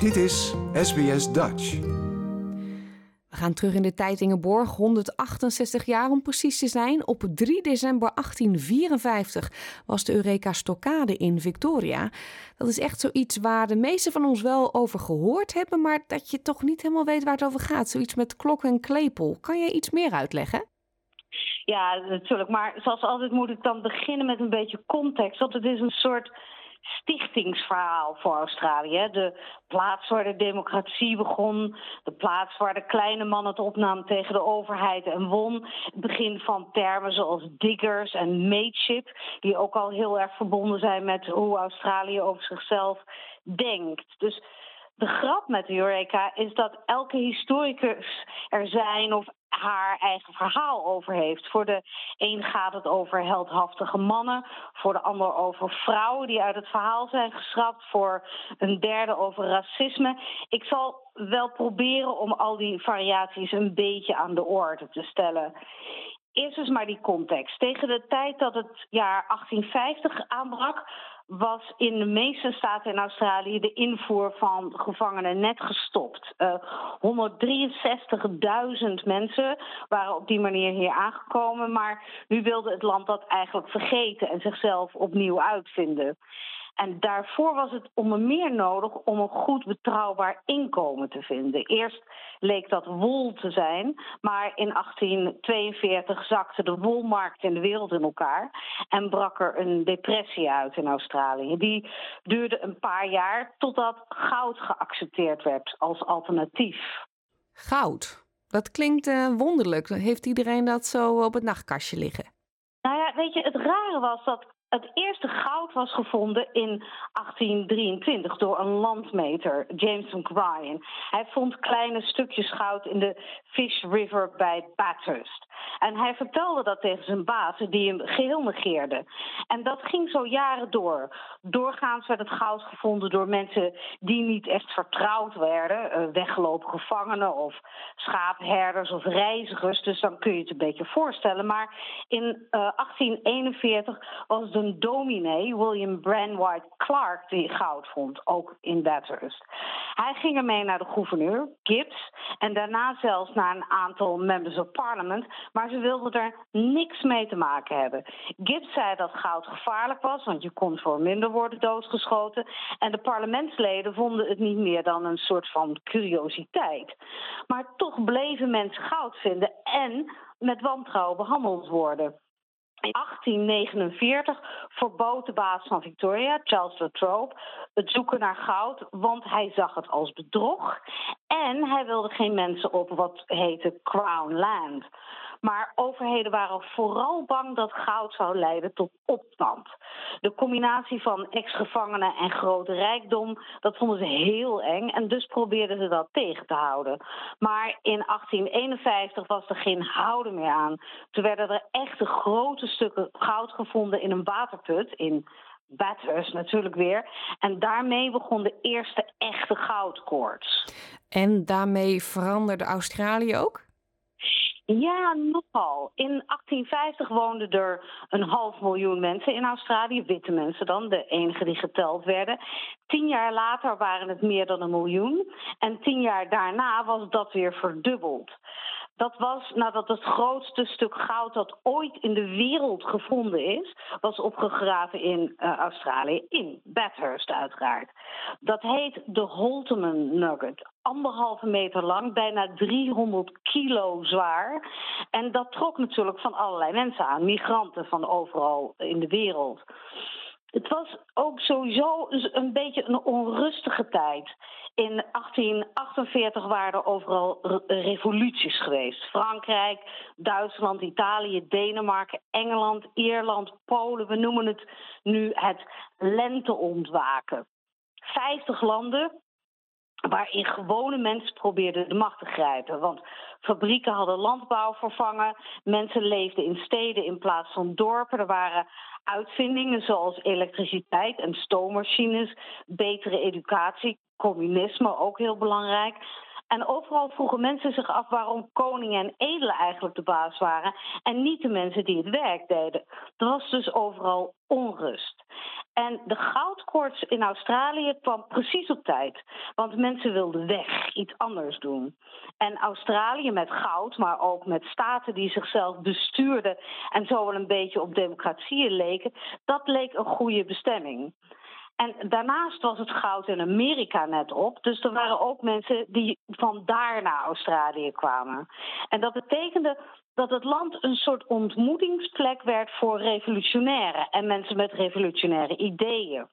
Dit is SBS Dutch. We gaan terug in de tijd Ingeborg, 168 jaar om precies te zijn. Op 3 december 1854 was de Eureka Stockade in Victoria. Dat is echt zoiets waar de meesten van ons wel over gehoord hebben, maar dat je toch niet helemaal weet waar het over gaat. Zoiets met klok en klepel. Kan je iets meer uitleggen? Ja, natuurlijk. Maar zoals altijd moet ik dan beginnen met een beetje context. Want het is een soort stichtingsverhaal voor Australië. De plaats waar de democratie begon, de plaats waar de kleine man het opnam tegen de overheid en won. Het begin van termen zoals diggers en mateship, die ook al heel erg verbonden zijn met hoe Australië over zichzelf denkt. Dus de grap met Eureka is dat elke historicus er zijn of haar eigen verhaal over heeft. Voor de een gaat het over heldhaftige mannen, voor de ander over vrouwen die uit het verhaal zijn geschrapt, voor een derde over racisme. Ik zal wel proberen om al die variaties een beetje aan de orde te stellen. Eerst eens maar die context. Tegen de tijd dat het jaar 1850 aanbrak, was in de meeste staten in Australië de invoer van gevangenen net gestopt. Uh, eh, 163.000 mensen waren op die manier hier aangekomen, maar nu wilde het land dat eigenlijk vergeten en zichzelf opnieuw uitvinden. En daarvoor was het onder meer nodig om een goed betrouwbaar inkomen te vinden. Eerst leek dat wol te zijn, maar in 1842 zakte de wolmarkt in de wereld in elkaar en brak er een depressie uit in Australië. Die duurde een paar jaar totdat goud geaccepteerd werd als alternatief. Goud? Dat klinkt uh, wonderlijk. Heeft iedereen dat zo op het nachtkastje liggen? Nou ja, weet je, het rare was dat het eerste goud was gevonden in 1823 door een landmeter, James O'Brien. Hij vond kleine stukjes goud in de Fish River bij Bathurst. En hij vertelde dat tegen zijn baas, die hem geheel negeerde. En dat ging zo jaren door. Doorgaans werd het goud gevonden door mensen die niet echt vertrouwd werden. Uh, weggelopen gevangenen of schaapherders of reizigers. Dus dan kun je het een beetje voorstellen. Maar in uh, eh, 1841 was het een dominee, William Brandwhite Clark, die goud vond, ook in Bathurst. Hij ging ermee naar de gouverneur, Gibbs, en daarna zelfs naar een aantal members of parliament, maar ze wilden er niks mee te maken hebben. Gibbs zei dat goud gevaarlijk was, want je kon voor minder worden doodgeschoten, en de parlementsleden vonden het niet meer dan een soort van curiositeit. Maar toch bleven mensen goud vinden en met wantrouwen behandeld worden. In 1849 verbood de baas van Victoria, Charles Latrobe, het zoeken naar goud, want hij zag het als bedrog. En hij wilde geen mensen op wat heette Crown Land. Maar overheden waren vooral bang dat goud zou leiden tot opstand. De combinatie van ex-gevangenen en grote rijkdom, dat vonden ze heel eng en dus probeerden ze dat tegen te houden. Maar in 1851 was er geen houden meer aan. Toen werden er echte grote stukken goud gevonden in een waterput in Bathurst natuurlijk weer. En daarmee begon de eerste echte goudkoorts. En daarmee veranderde Australië ook? Ja, nogal. In 1850 woonden er een half miljoen mensen in Australië, witte mensen dan, de enige die geteld werden. Tien jaar later waren het meer dan een miljoen. En tien jaar daarna was dat weer verdubbeld. Dat was nadat het grootste stuk goud dat ooit in de wereld gevonden is, was opgegraven in uh, Australië, in Bathurst uiteraard. Dat heet de Holteman Nugget. Anderhalve meter lang, bijna 300 kilo zwaar. En dat trok natuurlijk van allerlei mensen aan, migranten van overal in de wereld. Het was ook sowieso een beetje een onrustige tijd. In 1848 waren er overal revoluties geweest. Frankrijk, Duitsland, Italië, Denemarken, Engeland, Ierland, Polen. We noemen het nu het lenteontwaken. 50 landen waarin gewone mensen probeerden de macht te grijpen. Want fabrieken hadden landbouw vervangen, mensen leefden in steden in plaats van dorpen. Er waren uitvindingen zoals elektriciteit en stoommachines, betere educatie, communisme ook heel belangrijk. En overal vroegen mensen zich af waarom koningen en edelen eigenlijk de baas waren en niet de mensen die het werk deden. Er was dus overal onrust. En de goudkoorts in Australië kwam precies op tijd. Want mensen wilden weg, iets anders doen. En Australië met goud, maar ook met staten die zichzelf bestuurden en zo wel een beetje op democratieën leken, dat leek een goede bestemming. En daarnaast was het goud in Amerika net op. Dus er waren ook mensen die van daar naar Australië kwamen. En dat betekende dat het land een soort ontmoetingsplek werd voor revolutionairen en mensen met revolutionaire ideeën.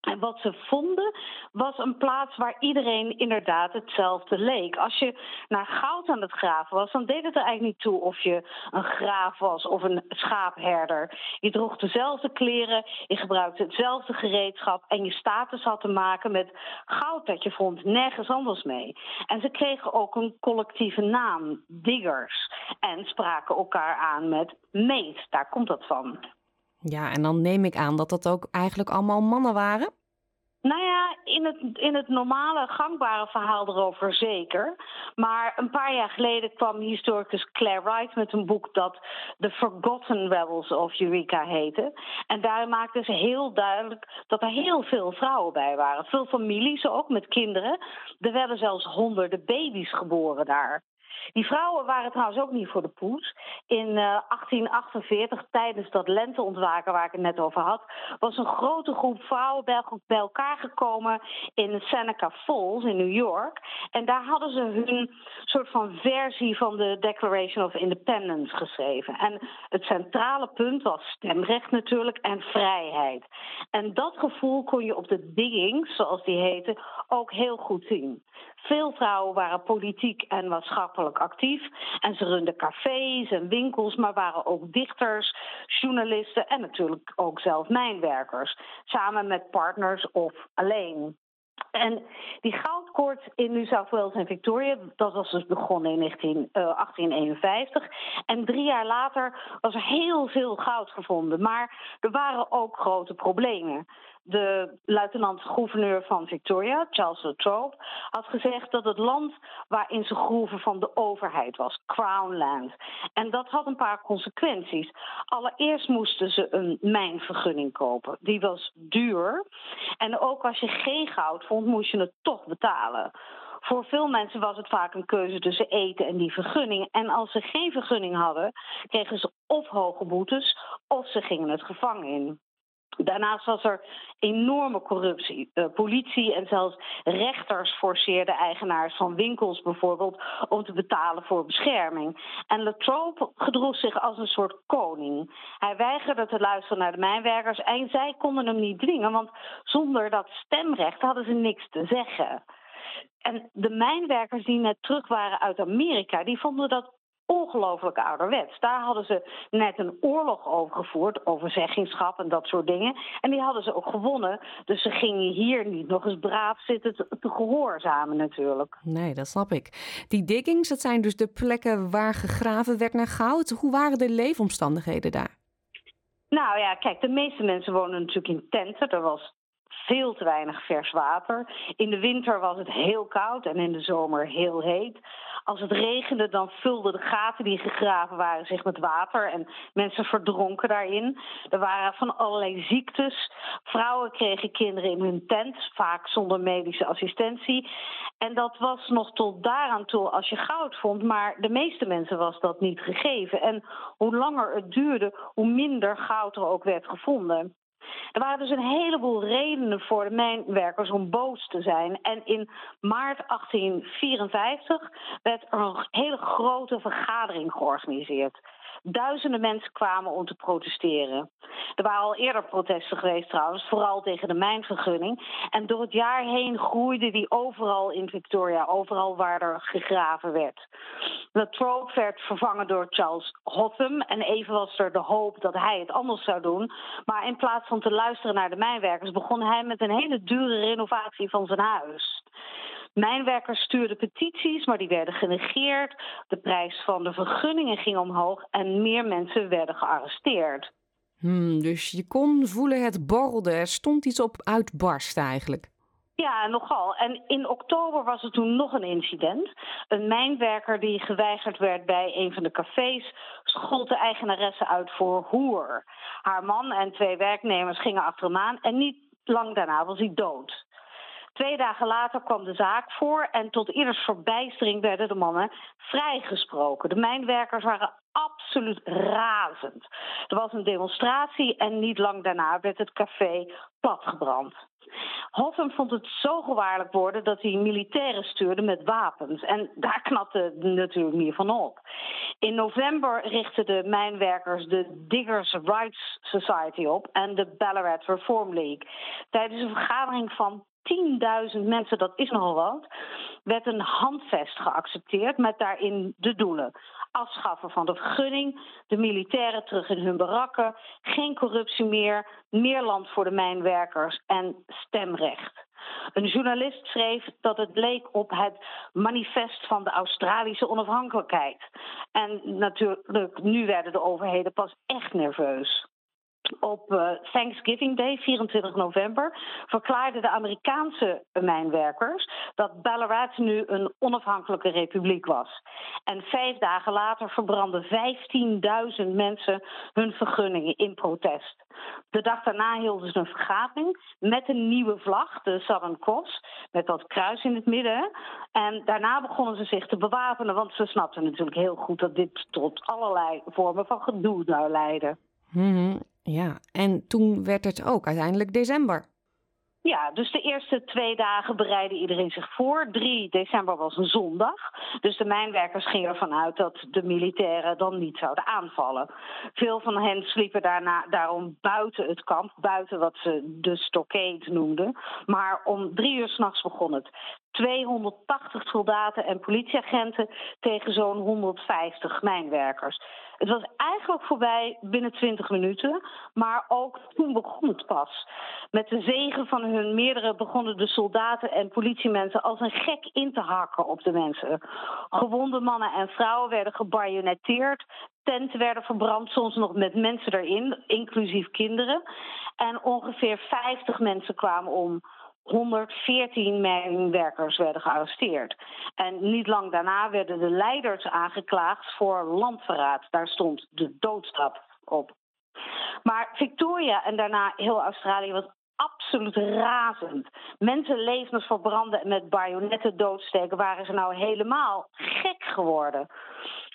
En wat ze vonden was een plaats waar iedereen inderdaad hetzelfde leek. Als je naar goud aan het graven was, dan deed het er eigenlijk niet toe of je een graaf was of een schaapherder. Je droeg dezelfde kleren, je gebruikte hetzelfde gereedschap en je status had te maken met goud dat je vond, nergens anders mee. En ze kregen ook een collectieve naam, diggers, en spraken elkaar aan met meet. Daar komt dat van. Ja, en dan neem ik aan dat dat ook eigenlijk allemaal mannen waren? Nou ja, in het, in het normale gangbare verhaal erover zeker. Maar een paar jaar geleden kwam historicus Claire Wright met een boek dat The Forgotten Rebels of Eureka heette. En daar maakte ze heel duidelijk dat er heel veel vrouwen bij waren. Veel families ook met kinderen. Er werden zelfs honderden baby's geboren daar. Die vrouwen waren trouwens ook niet voor de poes. In 1848, eh, tijdens dat lenteontwaken waar ik het net over had, was een grote groep vrouwen bij, elkaar gekomen in Seneca Falls in New York. En daar hadden ze hun soort van versie van de Declaration of Independence geschreven. En het centrale punt was stemrecht natuurlijk en vrijheid. En dat gevoel kon je op de diggings, zoals die heten, ook heel goed zien. Veel vrouwen waren politiek en maatschappelijk actief. En ze runden cafés en winkels, maar waren ook dichters, journalisten en natuurlijk ook zelf mijnwerkers. Samen met partners of alleen. En die goudkoorts in New South Wales en Victoria, dat was dus begonnen in 19, 1851. Eh, en drie jaar later was er heel veel goud gevonden. Maar er waren ook grote problemen de luitenant-gouverneur van Victoria, Charles Latrobe, had gezegd dat het land waarin ze groeven van de overheid was, Crown Land. En dat had een paar consequenties. Allereerst moesten ze een mijnvergunning kopen. Die was duur. En ook als je geen goud vond, moest je het toch betalen. Voor veel mensen was het vaak een keuze tussen eten en die vergunning. En als ze geen vergunning hadden, kregen ze of hoge boetes of ze gingen het gevangen in. Daarnaast was er enorme corruptie. De politie en zelfs rechters forceerden eigenaars van winkels bijvoorbeeld om te betalen voor bescherming. En Latrobe gedroeg zich als een soort koning. Hij weigerde te luisteren naar de mijnwerkers en zij konden hem niet dwingen, want zonder dat stemrecht hadden ze niks te zeggen. En de mijnwerkers die net terug waren uit Amerika, die vonden dat ongelooflijk ouderwets. Daar hadden ze net een oorlog over gevoerd, over zeggingschap en dat soort dingen. En die hadden ze ook gewonnen. Dus ze gingen hier niet nog eens braaf zitten te, te gehoorzamen natuurlijk. Nee, dat snap ik. Die diggings, dat zijn dus de plekken waar gegraven werd naar goud. Hoe waren de leefomstandigheden daar? Nou ja, kijk, de meeste mensen wonen natuurlijk in tenten. Er was veel te weinig vers water. In de winter was het heel koud en in de zomer heel heet. Als het regende, dan vulden de gaten die gegraven waren zich met water en mensen verdronken daarin. Er waren van allerlei ziektes. Vrouwen kregen kinderen in hun tent, vaak zonder medische assistentie. En dat was nog tot daaraan toe als je goud vond, maar de meeste mensen was dat niet gegeven. En hoe langer het duurde, hoe minder goud er ook werd gevonden. Er waren dus een heleboel redenen voor de mijnwerkers om boos te zijn. En in maart 1854 werd er een hele grote vergadering georganiseerd. Duizenden mensen kwamen om te protesteren. Er waren al eerder protesten geweest trouwens, vooral tegen de mijnvergunning. En door het jaar heen groeide die overal in Victoria, overal waar er gegraven werd. Latrobe werd vervangen door Charles Hotham. En even was er de hoop dat hij het anders zou doen. Maar in plaats van te luisteren naar de mijnwerkers, begon hij met een hele dure renovatie van zijn huis. Mijnwerkers stuurden petities, maar die werden genegeerd. De prijs van de vergunningen ging omhoog en meer mensen werden gearresteerd. Hmm, dus je kon voelen het borrelde. Er stond iets op uitbarst eigenlijk. Ja, nogal. En in oktober was er toen nog een incident. Een mijnwerker die geweigerd werd bij een van de cafés schold de eigenaresse uit voor hoer. Haar man en twee werknemers gingen achter hem aan en niet lang daarna was hij dood. Twee dagen later kwam de zaak voor en tot ieders verbijstering werden de mannen vrijgesproken. De mijnwerkers waren absoluut razend. Er was een demonstratie en niet lang daarna werd het café platgebrand. Hoffen vond het zo gevaarlijk worden dat hij militairen stuurde met wapens. En daar knapte natuurlijk meer van op. In november richtten de mijnwerkers de Diggers Rights Society op en de Ballarat Reform League. Tijdens een vergadering van 10.000 mensen, dat is nogal wat, werd een handvest geaccepteerd met daarin de doelen. Afschaffen van de vergunning, de militairen terug in hun barakken, geen corruptie meer, meer land voor de mijnwerkers en stemrecht. Een journalist schreef dat het leek op het manifest van de Australische onafhankelijkheid. En natuurlijk, nu werden de overheden pas echt nerveus. Op uh, Thanksgiving Day, 24 november, verklaarden de Amerikaanse mijnwerkers dat Ballarat nu een onafhankelijke republiek was. En vijf dagen later verbrandden 15.000 mensen hun vergunningen in protest. De dag daarna hielden ze een vergadering met een nieuwe vlag, de Southern Cross, met dat kruis in het midden. En daarna begonnen ze zich te bewapenen, want ze snapten natuurlijk heel goed dat dit tot allerlei vormen van gedoe zou leiden. Mm ja, en toen werd het ook uiteindelijk december. Ja, dus de eerste twee dagen bereidde iedereen zich voor. 3 december was een zondag. Dus de mijnwerkers gingen ervan uit dat de militairen dan niet zouden aanvallen. Veel van hen sliepen daarna, daarom buiten het kamp, buiten wat ze de stockade noemden. Maar om drie uur s'nachts begon het. 280 soldaten en politieagenten tegen zo'n 150 mijnwerkers. Het was eigenlijk voorbij binnen 20 minuten, maar ook toen begon het pas. Met de zegen van hun meerdere begonnen de soldaten en politiemensen als een gek in te hakken op de mensen. Gewonde mannen en vrouwen werden gebajoneteerd, tenten werden verbrand, soms nog met mensen erin, inclusief kinderen. En ongeveer 50 mensen kwamen om. 114 mijnwerkers werden gearresteerd. En niet lang daarna werden de leiders aangeklaagd voor landverraad. Daar stond de doodstraf op. Maar Victoria en daarna heel Australië was absoluut razend. Mensenlevens verbranden met bajonetten doodsteken waren ze nou helemaal gek geworden.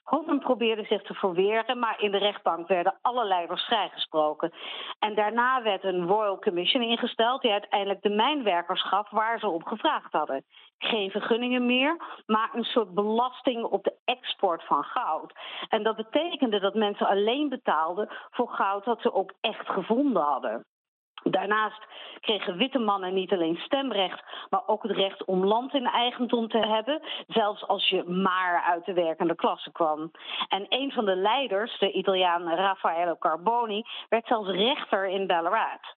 Hoffman probeerde zich te verweren, maar in de rechtbank werden alle leiders vrijgesproken. En daarna werd een Royal Commission ingesteld die uiteindelijk de mijnwerkers gaf waar ze op gevraagd hadden. Geen vergunningen meer, maar een soort belasting op de export van goud. En dat betekende dat mensen alleen betaalden voor goud dat ze ook echt gevonden hadden. Daarnaast kregen witte mannen niet alleen stemrecht, maar ook het recht om land in eigendom te hebben, zelfs als je maar uit de werkende klasse kwam. En een van de leiders, de Italiaan Raffaello Carboni, werd zelfs rechter in Ballarat.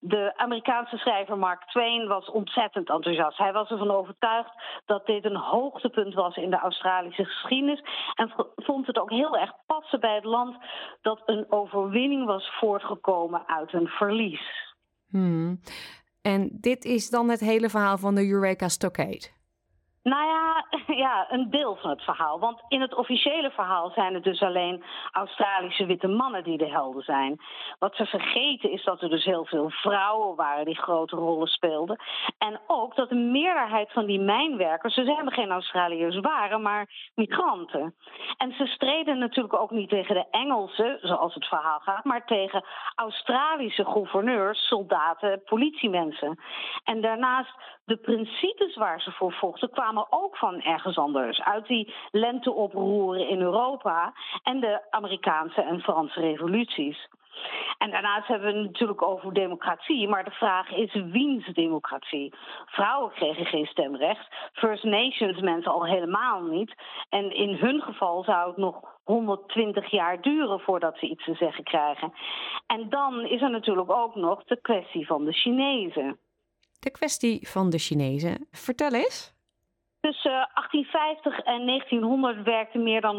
De Amerikaanse schrijver Mark Twain was ontzettend enthousiast. Hij was ervan overtuigd dat dit een hoogtepunt was in de Australische geschiedenis en vond het ook heel erg passen bij het land dat een overwinning was voortgekomen uit een verlies. Hmm. En dit is dan het hele verhaal van de Eureka Stockade. Nou ja, ja, een deel van het verhaal. Want in het officiële verhaal zijn het dus alleen Australische witte mannen die de helden zijn. Wat ze vergeten is dat er dus heel veel vrouwen waren die grote rollen speelden. En ook dat de meerderheid van die mijnwerkers, ze zijn geen Australiërs waren, maar migranten. En ze streden natuurlijk ook niet tegen de Engelsen, zoals het verhaal gaat, maar tegen Australische gouverneurs, soldaten, politiemensen. En daarnaast de principes waar ze voor vochten kwamen ook van ergens anders. Uit die lenteoproeren in Europa en de Amerikaanse en Franse revoluties. En daarnaast hebben we het natuurlijk over democratie, maar de vraag is wiens democratie? Vrouwen kregen geen stemrecht, First Nations mensen al helemaal niet. En in hun geval zou het nog 120 jaar duren voordat ze iets te zeggen krijgen. En dan is er natuurlijk ook nog de kwestie van de Chinezen. De kwestie van de Chinezen. Vertel eens. Tussen 1850 en 1900 werkten meer dan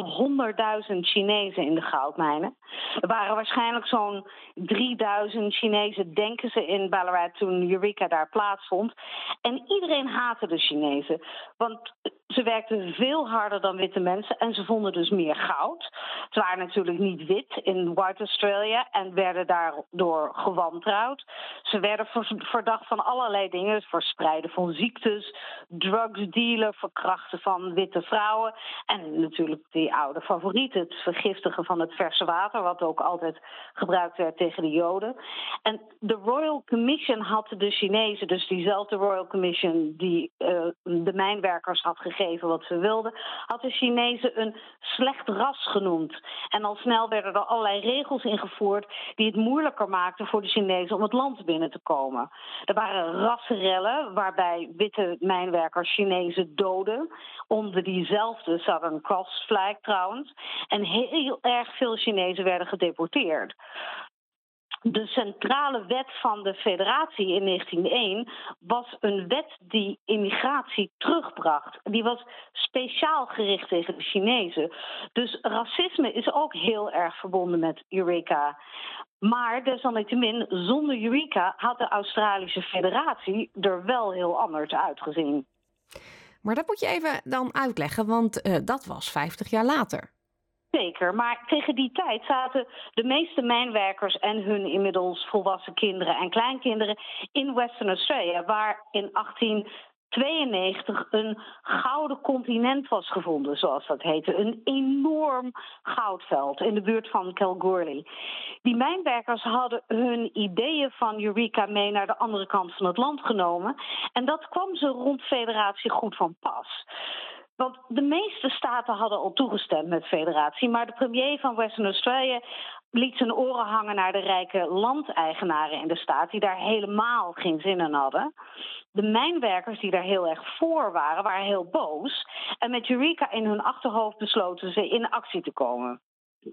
100.000 Chinezen in de goudmijnen. Er waren waarschijnlijk zo'n 3000 Chinezen, denken ze, in Ballarat toen Eureka daar plaatsvond. En iedereen haatte de Chinezen, want ze werkten veel harder dan witte mensen en ze vonden dus meer goud. Ze waren natuurlijk niet wit in White Australia en werden daardoor gewantrouwd. Ze werden verdacht van allerlei dingen, verspreiden van ziektes, drugs dealen, verkrachten van witte vrouwen en natuurlijk die oude favoriet, het vergiftigen van het verse water, wat ook altijd gebruikt werd tegen de Joden. En de Royal Commission had de Chinezen, dus diezelfde Royal Commission die uh, de mijnwerkers had gegeven wat ze wilden, had de Chinezen een slecht ras genoemd. En al snel werden er allerlei regels ingevoerd die het moeilijker maakten voor de Chinezen om het land binnen te komen. Er waren rassenrellen waarbij witte mijnwerkers Chinezen doden, onder diezelfde Southern Cross flag trouwens. En heel erg veel Chinezen werden gedeporteerd de centrale wet van de federatie in 1901 was een wet die immigratie terugbracht. Die was speciaal gericht tegen de Chinezen. Dus racisme is ook heel erg verbonden met Eureka. Maar desalniettemin, zonder Eureka had de Australische federatie er wel heel anders uitgezien. Maar dat moet je even dan uitleggen, want uh, dat was 50 jaar later. Zeker, maar tegen die tijd zaten de meeste mijnwerkers en hun inmiddels volwassen kinderen en kleinkinderen in Western Australia, waar in 1892 een gouden continent was gevonden, zoals dat heette. Een enorm goudveld in de buurt van Kalgoorlie. Die mijnwerkers hadden hun ideeën van Eureka mee naar de andere kant van het land genomen. En dat kwam ze rond federatie goed van pas. Want de meeste staten hadden al toegestemd met federatie, maar de premier van Western Australia liet zijn oren hangen naar de rijke landeigenaren in de staat, die daar helemaal geen zin in hadden. De mijnwerkers die daar heel erg voor waren, waren heel boos. En met Eureka in hun achterhoofd besloten ze in actie te komen.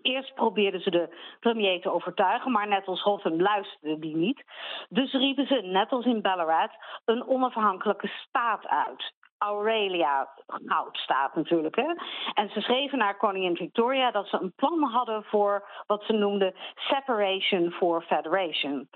Eerst probeerden ze de premier te overtuigen, maar net als Hotham luisterde die niet. Dus riepen ze, net als in Ballarat, een onafhankelijke staat uit. Aurelia goud staat natuurlijk. Hè? En ze schreven naar koningin Victoria dat ze een plan hadden voor wat ze noemden separation for federation.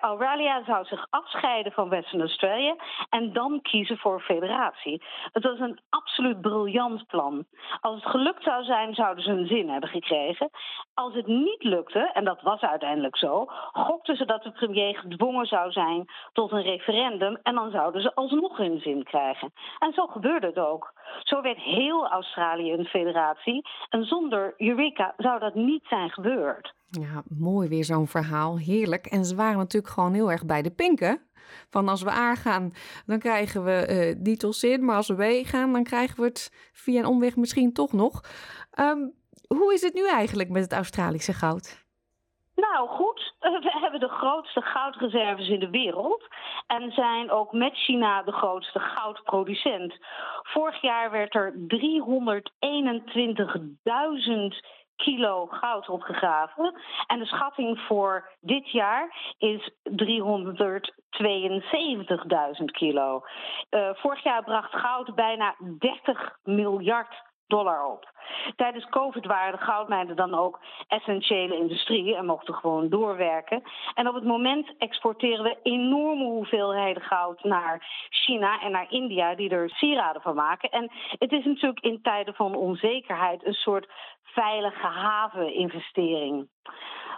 Aurelia zou zich afscheiden van Western Australia en dan kiezen voor federatie. Het was een absoluut briljant plan. Als het gelukt zou zijn, zouden ze een zin hebben gekregen. Als het niet lukte, en dat was uiteindelijk zo, gokten ze dat de premier gedwongen zou zijn tot een referendum en dan zouden ze alsnog hun zin krijgen. En zo gebeurde het ook. Zo werd heel Australië een federatie. En zonder Eureka zou dat niet zijn gebeurd. Ja, mooi weer zo'n verhaal. Heerlijk. En ze waren natuurlijk gewoon heel erg bij de pinken. Van als we A gaan, dan krijgen we uh, niet tot zin. Maar als we B gaan, dan krijgen we het via een omweg misschien toch nog. Um, hoe is het nu eigenlijk met het Australische goud? Nou, goed. We hebben de grootste goudreserves in de wereld. En zijn ook met China de grootste goudproducent. Vorig jaar werd er 321.000 kilo goud opgegraven. En de schatting voor dit jaar is 372.000 kilo. Uh, vorig jaar bracht goud bijna 30 miljard dollar op. Tijdens COVID waren de goudmijnen dan ook essentiële industrie en mochten gewoon doorwerken. En op het moment exporteren we enorme hoeveelheden goud naar China en naar India, die er sieraden van maken. En het is natuurlijk in tijden van onzekerheid een soort veilige haveninvestering.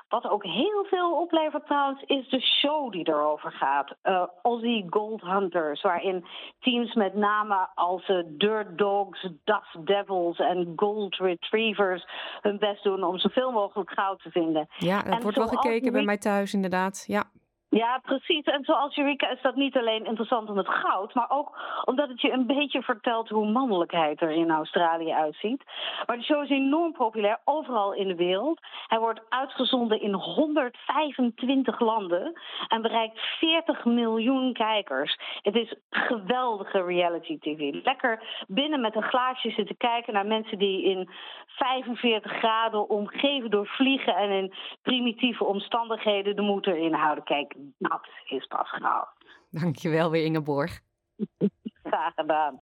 Wat ook heel veel oplevert trouwens, is de show die erover gaat. Uh, Aussie Gold Hunters, waarin teams met name als uh, Dirt Dogs, Dust Devils en Gold Retrievers hun best doen om zoveel mogelijk goud te vinden. Ja, dat wordt wel gekeken bij mij thuis inderdaad. Ja. Ja, precies. En zoals Eureka is dat niet alleen interessant om het goud, maar ook omdat het je een beetje vertelt hoe mannelijkheid er in Australië uitziet. Maar de show is enorm populair overal in de wereld. Hij wordt uitgezonden in 125 landen en bereikt 40 miljoen kijkers. Het is geweldige reality TV. Lekker binnen met een glaasje zitten kijken naar mensen die in 45 graden omgeven door vliegen en in primitieve omstandigheden de moed erin houden. Kijk, dat is pas goud. Dankjewel weer Ingeborg. Graag gedaan.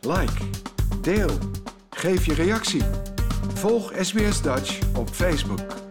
Like, deel, geef je reactie. Volg SBS Dutch op Facebook.